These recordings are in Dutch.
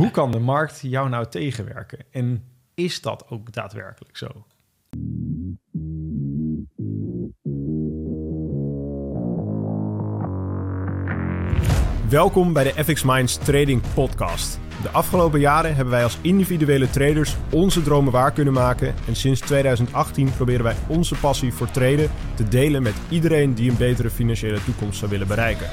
Hoe kan de markt jou nou tegenwerken? En is dat ook daadwerkelijk zo? Welkom bij de FX Minds Trading Podcast. De afgelopen jaren hebben wij als individuele traders onze dromen waar kunnen maken. En sinds 2018 proberen wij onze passie voor traden te delen met iedereen die een betere financiële toekomst zou willen bereiken.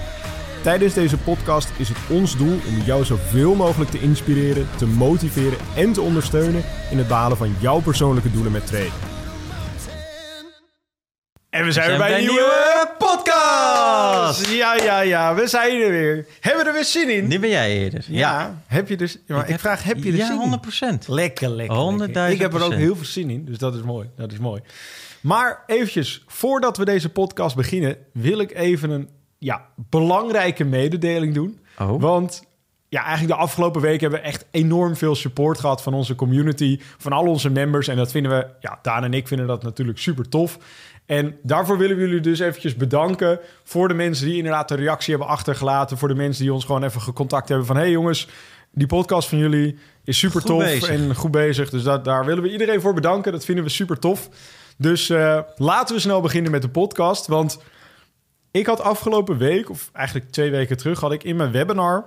Tijdens deze podcast is het ons doel om jou zoveel mogelijk te inspireren, te motiveren en te ondersteunen in het behalen van jouw persoonlijke doelen met traden. En we zijn weer bij een nieuwe podcast! Ja, ja, ja, we zijn er weer. Hebben we er weer zin in? Die ben jij eerder. Ja, heb je dus... Maar ik, vraag, heb je er ja, zin in? 100 procent. Lekker, lekker. 100.000 lekker. Ik heb er ook heel veel zin in, dus dat is mooi. Dat is mooi. Maar eventjes, voordat we deze podcast beginnen, wil ik even een ja, belangrijke mededeling doen. Oh. Want ja, eigenlijk de afgelopen weken hebben we echt enorm veel support gehad van onze community, van al onze members. En dat vinden we, ja, Daan en ik vinden dat natuurlijk super tof. En daarvoor willen we jullie dus eventjes bedanken voor de mensen die inderdaad de reactie hebben achtergelaten. Voor de mensen die ons gewoon even gecontact hebben van... hey jongens, die podcast van jullie is super Goed tof bezig. en goed bezig. Dus dat, daar willen we iedereen voor bedanken. Dat vinden we super tof. Dus eh, laten we snel beginnen met de podcast. Want ik had afgelopen week, of eigenlijk twee weken terug... had ik in mijn webinar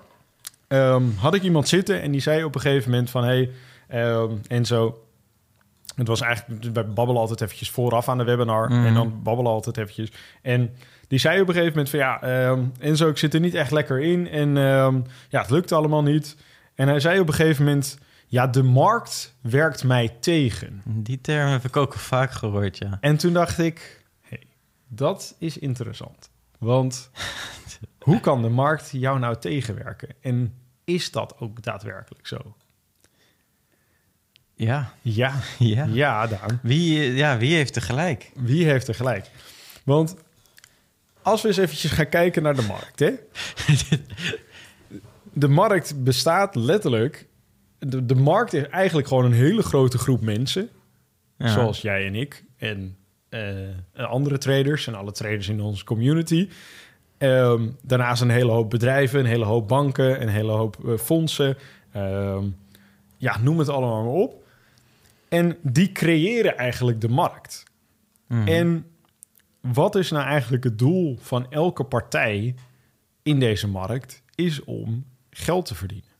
ehm, had ik iemand zitten en die zei op een gegeven moment van... hey, ehm, Enzo, het was eigenlijk, wij babbelen altijd eventjes vooraf aan de webinar Mhm. en dan babbelen altijd eventjes. En die zei op een gegeven moment van ja, ehm Enzo, ik zit er niet echt lekker in en ja, het lukt allemaal niet. En hij zei op een gegeven moment, ja, de markt werkt mij tegen. Die term heb ik ook vaak gehoord, ja. En toen dacht ik, hey, dat is interessant. Want hoe kan de markt jou nou tegenwerken? En is dat ook daadwerkelijk zo? Ja, Ja, ja. ja, Daan. Wie, ja, wie heeft er gelijk? Wie heeft er gelijk? Want als we eens eventjes gaan kijken naar de markt, hè? De markt bestaat letterlijk... De, de markt is eigenlijk gewoon een hele grote groep mensen... Ja. zoals jij en ik en andere traders... en alle traders in onze community. Ehm, daarnaast een hele hoop bedrijven, een hele hoop banken... een hele hoop eh, fondsen. Ehm, ja, noem het allemaal maar op. En die creëren eigenlijk de markt. Mhm. En wat is nou eigenlijk het doel van elke partij in deze markt? Is om geld te verdienen.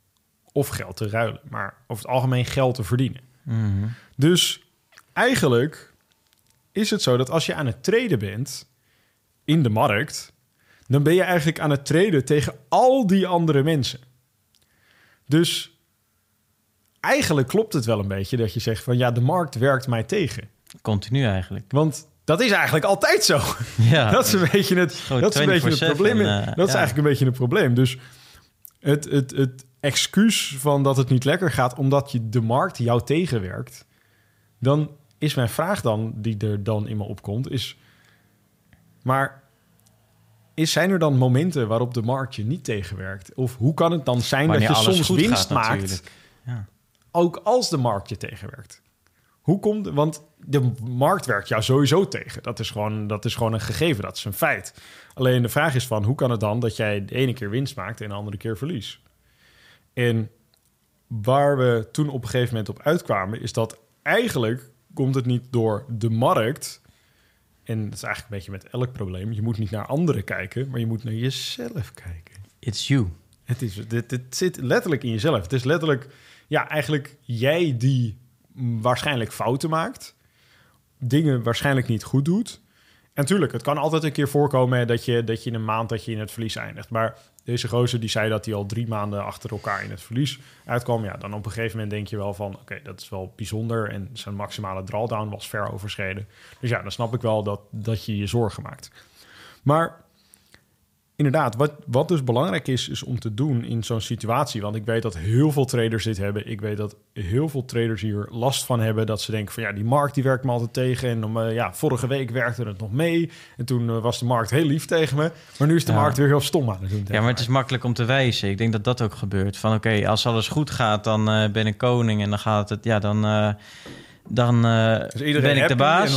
Of geld te ruilen, maar over het algemeen geld te verdienen. Mhm. Dus eigenlijk is het zo dat als je aan het traden bent in de markt, dan ben je eigenlijk aan het traden tegen al die andere mensen. Dus eigenlijk klopt het wel een beetje dat je zegt van ja, de markt werkt mij tegen. Continu eigenlijk. Want dat is eigenlijk altijd zo. Ja, dat is een beetje het, dat is een beetje het 24/7, probleem. eh, dat is ja. eigenlijk een beetje het probleem. Dus het, het, het excuus van dat het niet lekker gaat omdat je de markt jou tegenwerkt, dan is mijn vraag dan, die er dan in me opkomt, is: maar is, zijn er dan momenten waarop de markt je niet tegenwerkt? Of hoe kan het dan zijn Wanneer dat je soms winst gaat maakt? Ja. ook als de markt je tegenwerkt. Hoe komt Want de markt werkt jou sowieso tegen. Dat is, gewoon, dat is gewoon een gegeven, dat is een feit. Alleen de vraag is van, hoe kan het dan dat jij de ene keer winst maakt en de andere keer verlies? En waar we toen op een gegeven moment op uitkwamen, is dat eigenlijk komt het niet door de markt. En dat is eigenlijk een beetje met elk probleem. Je moet niet naar anderen kijken, maar je moet naar jezelf kijken. It's you. Het, is, dit, dit zit letterlijk in jezelf. Het is letterlijk, ja, eigenlijk jij die waarschijnlijk fouten maakt. Dingen waarschijnlijk niet goed doet. En tuurlijk, het kan altijd een keer voorkomen hè, dat je, dat je in een maand dat je in het verlies eindigt. Maar deze gozer die zei dat hij al drie maanden achter elkaar in het verlies uitkwam. Ja, dan op een gegeven moment denk je wel van, oké, dat is wel bijzonder. En zijn maximale drawdown was ver overschreden. Dus ja, dan snap ik wel dat, dat je je zorgen maakt. Maar inderdaad, wat, wat dus belangrijk is, is om te doen in zo'n situatie. Want ik weet dat heel veel traders dit hebben. Ik weet dat heel veel traders hier last van hebben. Dat ze denken van ja, die markt die werkt me altijd tegen. En om, eh, ja, vorige week werkte het nog mee. En toen eh, was de markt heel lief tegen me. Maar nu is de Ja. markt weer heel stom aan het doen. Ja, maar het is makkelijk om te wijzen. Ik denk dat dat ook gebeurt. Van oké, als alles goed gaat, dan eh, ben ik koning en dan gaat het, ja, dan, dan eh, Dus iedereen ben ik de baas.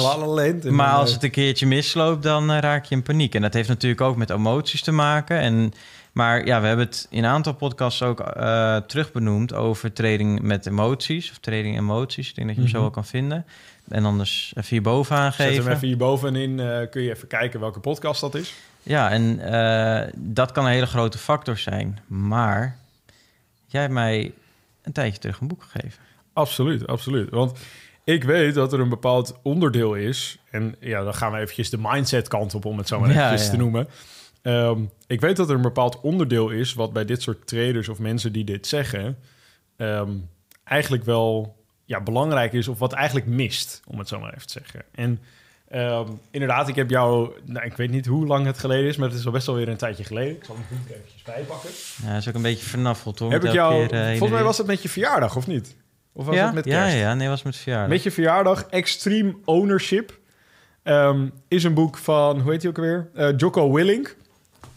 maar dan, als eh, het een keertje misloopt, dan eh, raak je in paniek. En dat heeft natuurlijk ook met emoties te maken. En Maar ja, we hebben het in een aantal podcasts ook uh, terugbenoemd over trading met emoties. Of trading emoties. Ik denk dat je hem zo Mhm. wel kan vinden. En anders even hierboven Zet aangeven. hem even hierbovenin. eh kun je even kijken welke podcast dat is. Ja, en eh, dat kan een hele grote factor zijn. Maar jij hebt mij een tijdje terug een boek gegeven. Absoluut, absoluut. Want ik weet dat er een bepaald onderdeel is. En ja, dan gaan we eventjes de mindset kant op, om het zo maar Ja, eventjes ja. te noemen. Ehm, ik weet dat er een bepaald onderdeel is... wat bij dit soort traders of mensen die dit zeggen... ehm, eigenlijk wel ja, belangrijk is... of wat eigenlijk mist, om het zo maar even te zeggen. En ehm, inderdaad, ik heb jou... Nou, ik weet niet hoe lang het geleden is... maar het is al best wel weer een tijdje geleden. Ik zal hem goed eventjes bijpakken. Ja, dat is ook een beetje vernaffeld hoor. heb ik jou... keer, eh, volgens mij was het met je verjaardag, of niet? Of was ja? het met ja, kerst? ja, nee, was met verjaardag. Met je verjaardag, Extreme Ownership. ehm, is een boek van, hoe heet hij ook alweer? Eh, Jocko Willink.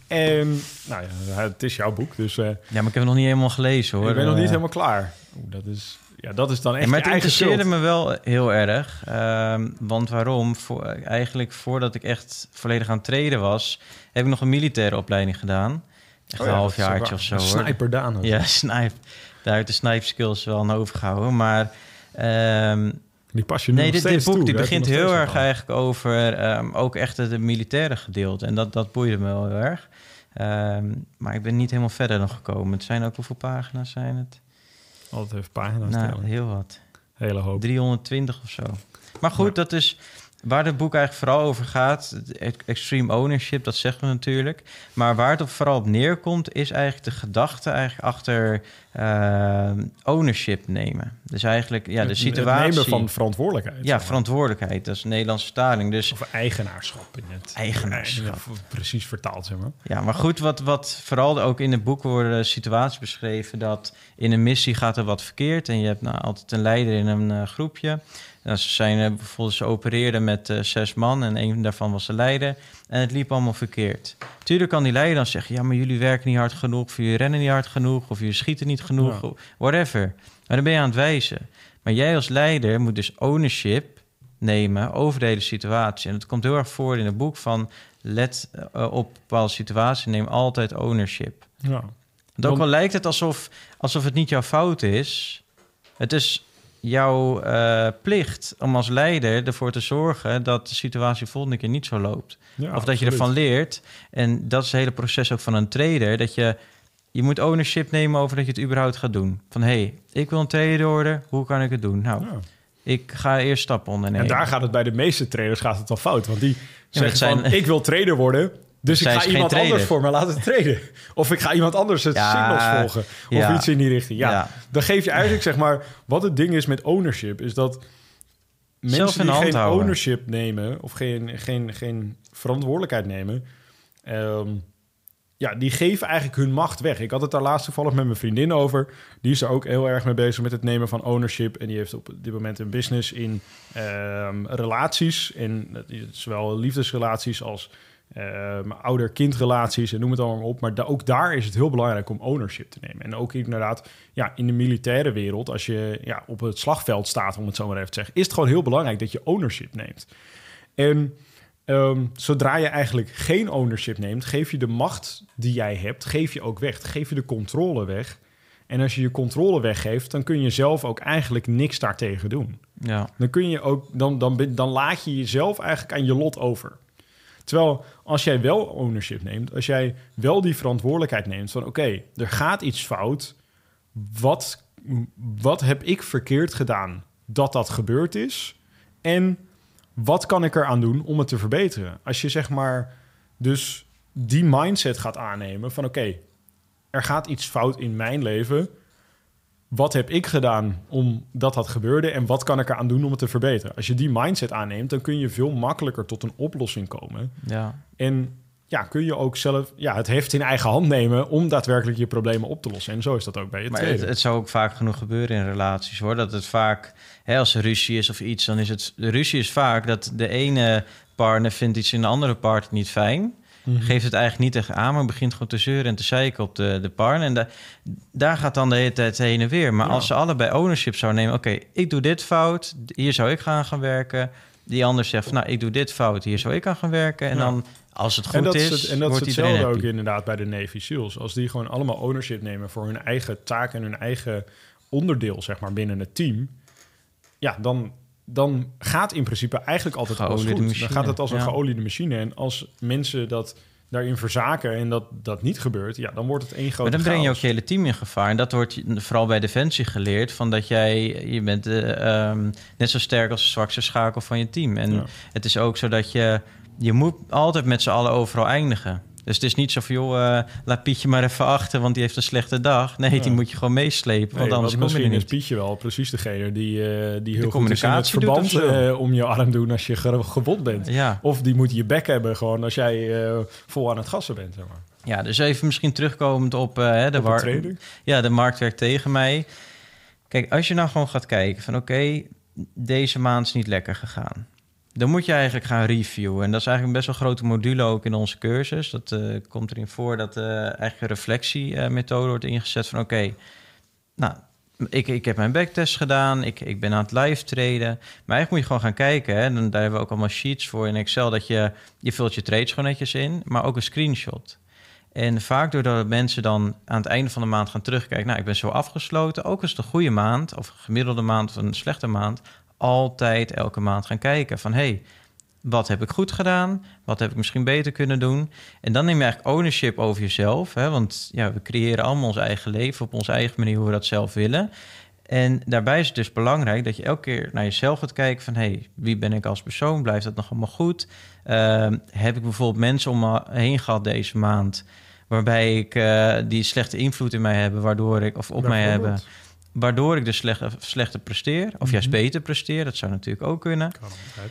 En, nou ja, het is jouw boek, dus eh, Ja, maar ik heb het nog niet helemaal gelezen hoor. ik ben nog Eh, niet helemaal klaar. Oeh, dat, is, ja, dat is dan echt Ja, maar het interesseerde schuld. me wel heel erg. Ehm, want waarom? Voor, eigenlijk voordat ik echt volledig aan het traden was... heb ik nog een militaire opleiding gedaan. Echt Oh een ja, half dat is jaartje ook of zo een hoor. Sniper Daan. Ja, snipe. Daar uit de snipe skills wel aan overgehouden. Maar ehm, Die pas je nu nee, dit, boek toe. die begint heel erg aan. eigenlijk over ehm, ook echt het militaire gedeelte. En dat, dat boeide me wel heel erg. Ehm, maar ik ben niet helemaal verder nog gekomen. Het zijn ook hoeveel pagina's zijn het? Altijd even pagina's Nou, tellen. heel wat. Hele hoop. 320 of zo. Maar goed, Ja. dat is waar het boek eigenlijk vooral over gaat. Extreme ownership, dat zeggen we natuurlijk. Maar waar het op vooral op neerkomt, is eigenlijk de gedachte eigenlijk achter eh, ownership nemen. Dus eigenlijk ja, de Het- situatie. Het nemen van verantwoordelijkheid. ja, verantwoordelijkheid. Dat is Nederlandse vertaling. Dus Of eigenaarschap in het. Eigenaarschap. Precies vertaald, zeg maar. Ja, maar goed, wat, wat vooral ook in het boek worden situaties beschreven... dat in een missie gaat er wat verkeerd... en je hebt nou altijd een leider in een eh, groepje. Nou, ze, zijn, eh, bijvoorbeeld, ze opereerden met eh, zes man en een daarvan was de leider... en het liep allemaal verkeerd. Tuurlijk kan die leider dan zeggen... ja, maar jullie werken niet hard genoeg... of jullie rennen niet hard genoeg... of jullie schieten niet genoeg, Ja. whatever. Maar dan ben je aan het wijzen. Maar jij als leider moet dus ownership nemen over de hele situatie. En het komt heel erg voor in het boek van... let eh, op bepaalde situaties, neem altijd ownership. Ja. Want Want- ook al lijkt het alsof, alsof het niet jouw fout is... het is jouw eh, plicht om als leider ervoor te zorgen... dat de situatie volgende keer niet zo loopt. Ja, of dat je ervan leert. En dat is het hele proces ook van een trader. Dat je, je moet ownership nemen over dat je het überhaupt gaat doen. Van, hé, hey, ik wil een trader worden. Hoe kan ik het doen? Nou, Ja. ik ga eerst stappen ondernemen. En daar gaat het bij de meeste traders gaat het al fout. Want die zeggen het zijn- van, ik wil trader worden... Dus ik ga geen iemand anders voor me laten traden. Of ik ga iemand anders het Ja, signals volgen. Of ja. iets in die richting. Ja, Ja. dan geef je eigenlijk, zeg maar... Wat het ding is met ownership, is dat... Mensen die geen houden. ownership nemen... of geen, geen, geen verantwoordelijkheid nemen... ehm, ja, die geven eigenlijk hun macht weg. Ik had het daar laatst toevallig met mijn vriendin over. Die is er ook heel erg mee bezig met het nemen van ownership. En die heeft op dit moment een business in ehm, relaties. En is zowel liefdesrelaties als ehm, ouder-kindrelaties en noem het allemaal op. Maar ook daar is het heel belangrijk om ownership te nemen. En ook inderdaad, ja, in de militaire wereld, als je ja, op het slagveld staat, om het zo maar even te zeggen, is het gewoon heel belangrijk dat je ownership neemt. En ehm, zodra je eigenlijk geen ownership neemt, geef je de macht die jij hebt, geef je ook weg. Geef je de controle weg. En als je je controle weggeeft, dan kun je zelf ook eigenlijk niks daartegen doen. Ja, Dan kun je ook, dan, dan, dan laat je jezelf eigenlijk aan je lot over. Terwijl als jij wel ownership neemt, als jij wel die verantwoordelijkheid neemt van oké, er gaat iets fout. Wat, wat heb ik verkeerd gedaan dat dat gebeurd is? En wat kan ik eraan doen om het te verbeteren? Als je zeg maar dus die mindset gaat aannemen van oké, er gaat iets fout in mijn leven. Wat heb ik gedaan omdat dat gebeurde en wat kan ik eraan doen om het te verbeteren? Als je die mindset aanneemt, dan kun je veel makkelijker tot een oplossing komen. ja. En ja, kun je ook zelf ja, het heft in eigen hand nemen om daadwerkelijk je problemen op te lossen. En zo is dat ook bij je Maar het, het zou ook vaak genoeg gebeuren in relaties hoor. Dat het vaak, hè, als er ruzie is of iets, dan is het. De ruzie is vaak dat de ene partner vindt iets in de andere partner niet fijn. Mhm. Geeft het eigenlijk niet tegen aan, maar begint gewoon te zeuren en te zeiken op de, de partner. En da- daar gaat dan de hele tijd heen en weer. Maar Ja. als ze allebei ownership zouden nemen, oké, ik doe dit fout, hier zou ik gaan gaan werken. Die ander zegt van, nou, ik doe dit fout, hier zou ik aan gaan werken. En Ja. dan, als het goed en dat is, het, en dat wordt hetzelfde ook inderdaad bij de Navy SEALs. Als die gewoon allemaal ownership nemen voor hun eigen taak en hun eigen onderdeel, zeg maar, binnen het team. Ja, dan, dan gaat in principe eigenlijk altijd alles goed. machine, Dan gaat het als een ja. geoliede machine. En als mensen dat daarin verzaken en dat dat niet gebeurt, ja, dan wordt het één grote Maar dan breng je ook je hele team in gevaar. En dat wordt je- vooral bij Defensie geleerd. Van dat jij, je bent eh, ehm, net zo sterk als de zwakste schakel van je team. En Ja. het is ook zo dat je, je moet altijd met z'n allen overal eindigen. Dus het is niet zo van, joh, eh, laat Pietje maar even achter, want die heeft een slechte dag. Nee, die moet je gewoon meeslepen, want Nee, anders kom je er misschien is niet. Pietje wel precies degene die, eh, die heel goed is in het verband eh, om je arm doen als je ge- gewond bent. Ja. Of die moet je bek hebben gewoon als jij vol aan het gassen bent, zeg maar. ja, dus even misschien terugkomend op, hè, de, Op de. Ja, de markt werkt tegen mij. Kijk, als je nou gewoon gaat kijken van oké, deze maand is niet lekker gegaan. Dan moet je eigenlijk gaan reviewen. En dat is eigenlijk best wel een grote module ook in onze cursus. Dat eh, komt erin voor dat eh eigenlijk een reflectiemethode wordt ingezet van oké, nou, ik, ik heb mijn backtest gedaan, ik, ik ben aan het live traden. Maar eigenlijk moet je gewoon gaan kijken. Hè. Dan, daar hebben we ook allemaal sheets voor in Excel. Dat je, je vult je trades gewoon netjes in, maar ook een screenshot. En vaak doordat mensen dan aan het einde van de maand gaan terugkijken... nou, ik ben zo afgesloten, ook als het een goede maand... of een gemiddelde maand of een slechte maand... altijd elke maand gaan kijken van... hey, wat heb ik goed gedaan? Wat heb ik misschien beter kunnen doen? En dan neem je eigenlijk ownership over jezelf. Hè? Want ja, we creëren allemaal ons eigen leven... op onze eigen manier hoe we dat zelf willen... En daarbij is het dus belangrijk dat je elke keer naar jezelf gaat kijken van... hey, wie ben ik als persoon? Blijft dat nog allemaal goed? Ehm, heb ik bijvoorbeeld mensen om me heen gehad deze maand... waarbij ik eh, die slechte invloed in mij hebben... waardoor ik, of op mij hebben... Waardoor ik dus slechter, slechter presteer... of juist Mhm. beter presteer, dat zou natuurlijk ook kunnen.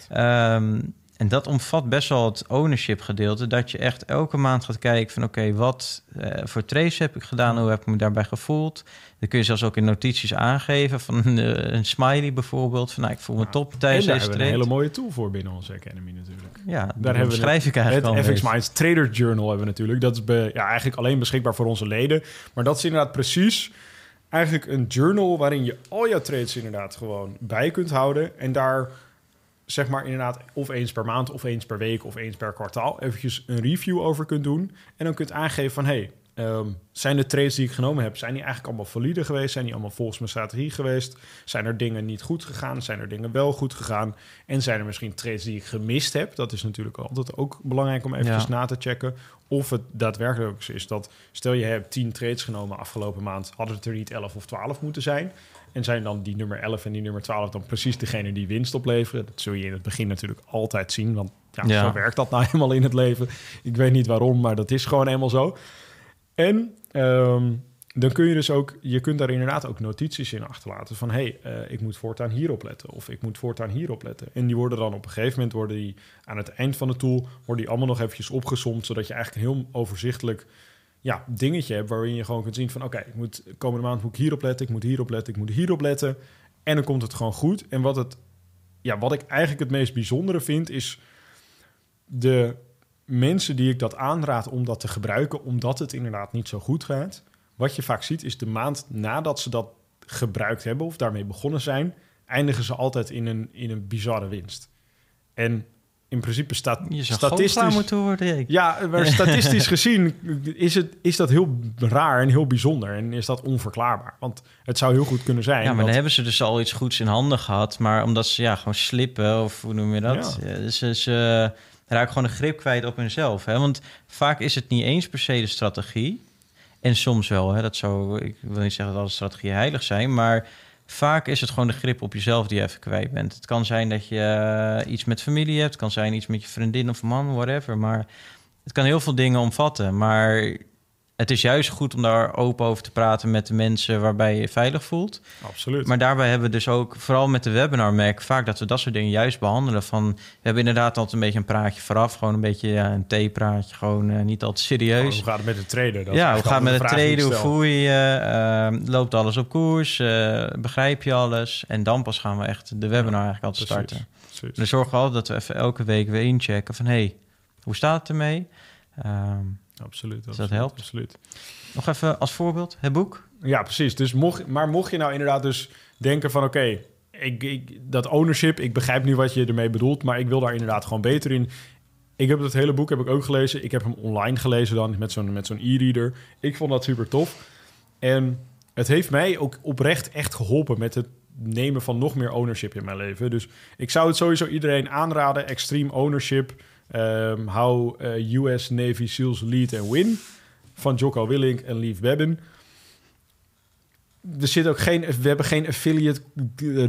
Ehm, en dat omvat best wel het ownership gedeelte. Dat je echt elke maand gaat kijken van oké, wat eh, voor trace heb ik gedaan? Hoe heb ik me daarbij gevoeld? Dan kun je zelfs ook in notities aangeven van een, een smiley bijvoorbeeld. Van nou, ik voel me top En tijdens deze we een trade. hele mooie tool voor binnen onze Academy natuurlijk. Ja, Daar hebben we schrijf ik eigenlijk al Het FX mee. Minds Trader Journal hebben we natuurlijk. Dat is be- ja, eigenlijk alleen beschikbaar voor onze leden. Maar dat is inderdaad precies eigenlijk een journal waarin je al jouw trades inderdaad gewoon bij kunt houden. En daar zeg maar inderdaad of eens per maand of eens per week of eens per kwartaal eventjes een review over kunt doen. En dan kunt aangeven van hey, ehm, zijn de trades die ik genomen heb, zijn die eigenlijk allemaal valide geweest? Zijn die allemaal volgens mijn strategie geweest? Zijn er dingen niet goed gegaan? Zijn er dingen wel goed gegaan? En zijn er misschien trades die ik gemist heb? Dat is natuurlijk altijd ook belangrijk om eventjes Ja. na te checken. Of het daadwerkelijk is dat, stel je hebt 10 trades genomen afgelopen maand, hadden het er niet 11 of 12 moeten zijn. En zijn dan die nummer 11 en die nummer 12 dan precies degene die winst opleveren? Dat zul je in het begin natuurlijk altijd zien, want ja, Ja. zo werkt dat nou helemaal in het leven. Ik weet niet waarom, maar dat is gewoon eenmaal zo. En ehm, dan kun je dus ook, je kunt daar inderdaad ook notities in achterlaten van hey, eh, ik moet voortaan hierop letten of ik moet voortaan hierop letten. En die worden dan op een gegeven moment worden die aan het eind van de tool worden die allemaal nog eventjes opgesomd, zodat je eigenlijk een heel overzichtelijk ja, dingetje hebt waarin je gewoon kunt zien van oké, ik moet komende maand moet ik hierop letten, ik moet hierop letten, ik moet hierop letten. En dan komt het gewoon goed. En wat het ja, wat ik eigenlijk het meest bijzondere vind is de mensen die ik dat aanraad om dat te gebruiken, omdat het inderdaad niet zo goed gaat. Wat je vaak ziet is de maand nadat ze dat gebruikt hebben of daarmee begonnen zijn, eindigen ze altijd in een, in een bizarre winst. En in principe staat statistisch. moeten worden. Ja, maar statistisch gezien is, het, is dat heel raar en heel bijzonder. En is dat onverklaarbaar. Want het zou heel goed kunnen zijn. Ja, maar dat- dan hebben ze dus al iets goeds in handen gehad. Maar omdat ze ja, gewoon slippen, of hoe noem je dat? Ja. Ja, ze, ze raken gewoon de grip kwijt op hunzelf. Hè? Want vaak is het niet eens per se de strategie. En soms wel, hè? dat zou, ik wil niet zeggen dat alle strategieën heilig zijn, maar vaak is het gewoon de grip op jezelf die je even kwijt bent. Het kan zijn dat je eh, iets met familie hebt, het kan zijn iets met je vriendin of man, whatever. Maar het kan heel veel dingen omvatten. Maar het is juist goed om daar open over te praten met de mensen waarbij je je veilig voelt. Absoluut. Maar daarbij hebben we dus ook, vooral met de webinar merk vaak dat we dat soort dingen juist behandelen. Van, we hebben inderdaad altijd een beetje een praatje vooraf. Gewoon een beetje ja, een theepraatje, gewoon eh, niet altijd serieus. hoe gaat het met de trader? Dat ja, hoe eigenlijk gaat het met de die Hoe voel je je? Eh, loopt alles op koers? Eh, begrijp je alles? En dan pas gaan we echt de webinar eigenlijk altijd precies. starten. Precies. Dan zorgen we altijd dat we even elke week weer inchecken van... hey, hoe staat het ermee? Ehm, Absoluut. dat helpt. Absoluut. nog even als voorbeeld, het boek. Ja, precies. Dus mocht, maar mocht je nou inderdaad dus denken van... oké, ik, ik, dat ownership, ik begrijp nu wat je ermee bedoelt, maar ik wil daar inderdaad gewoon beter in. Ik heb het hele boek heb ik ook gelezen. Ik heb hem online gelezen dan met zo'n met zo'n e-reader. Ik vond dat super tof. En het heeft mij ook oprecht echt geholpen met het nemen van nog meer ownership in mijn leven. Dus ik zou het sowieso iedereen aanraden. Extreme Ownership. Um, how uh, US Navy SEALs Lead and Win. Van Jocko Willink en Lief Webben. Er zit ook geen, we hebben geen affiliate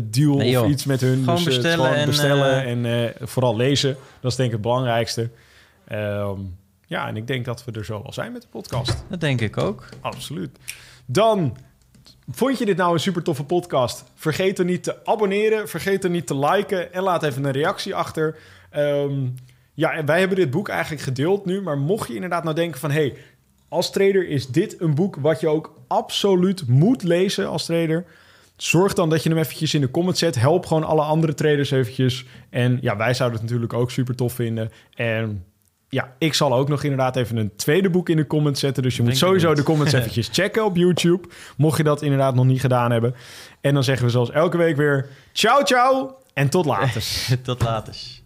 deal Nee, joh. of iets met hun. Gewoon dus, eh, bestellen gewoon bestellen eh, en eh, vooral lezen. Dat is denk ik het belangrijkste. Ehm, ja, en ik denk dat we er zo wel zijn met de podcast. Dat denk ik ook. Absoluut. Dan, vond je dit nou een super toffe podcast? Vergeet er niet te abonneren, vergeet er niet te liken en laat even een reactie achter. Ehm, ja, en wij hebben dit boek eigenlijk gedeeld nu, maar mocht je inderdaad nou denken van... hey, als trader is dit een boek wat je ook absoluut moet lezen als trader... Zorg dan dat je hem eventjes in de comments zet. Help gewoon alle andere traders eventjes. En ja, wij zouden het natuurlijk ook super tof vinden. En ja, ik zal ook nog inderdaad even een tweede boek in de comments zetten. Dus je moet sowieso de comments eventjes checken op YouTube. Mocht je dat inderdaad nog niet gedaan hebben. En dan zeggen we zoals elke week weer... Ciao, ciao en tot later. Tot later.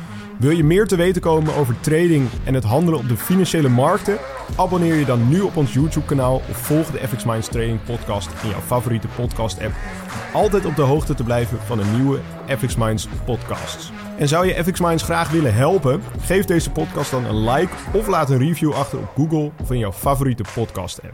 Wil je meer te weten komen over trading en het handelen op de financiële markten? Abonneer je dan nu op ons YouTube-kanaal of volg de FX Minds Trading Podcast in jouw favoriete podcast-app. Altijd op de hoogte te blijven van de nieuwe FX Minds podcasts. En zou je FX Minds graag willen helpen? Geef deze podcast dan een like of laat een review achter op Google in jouw favoriete podcast-app.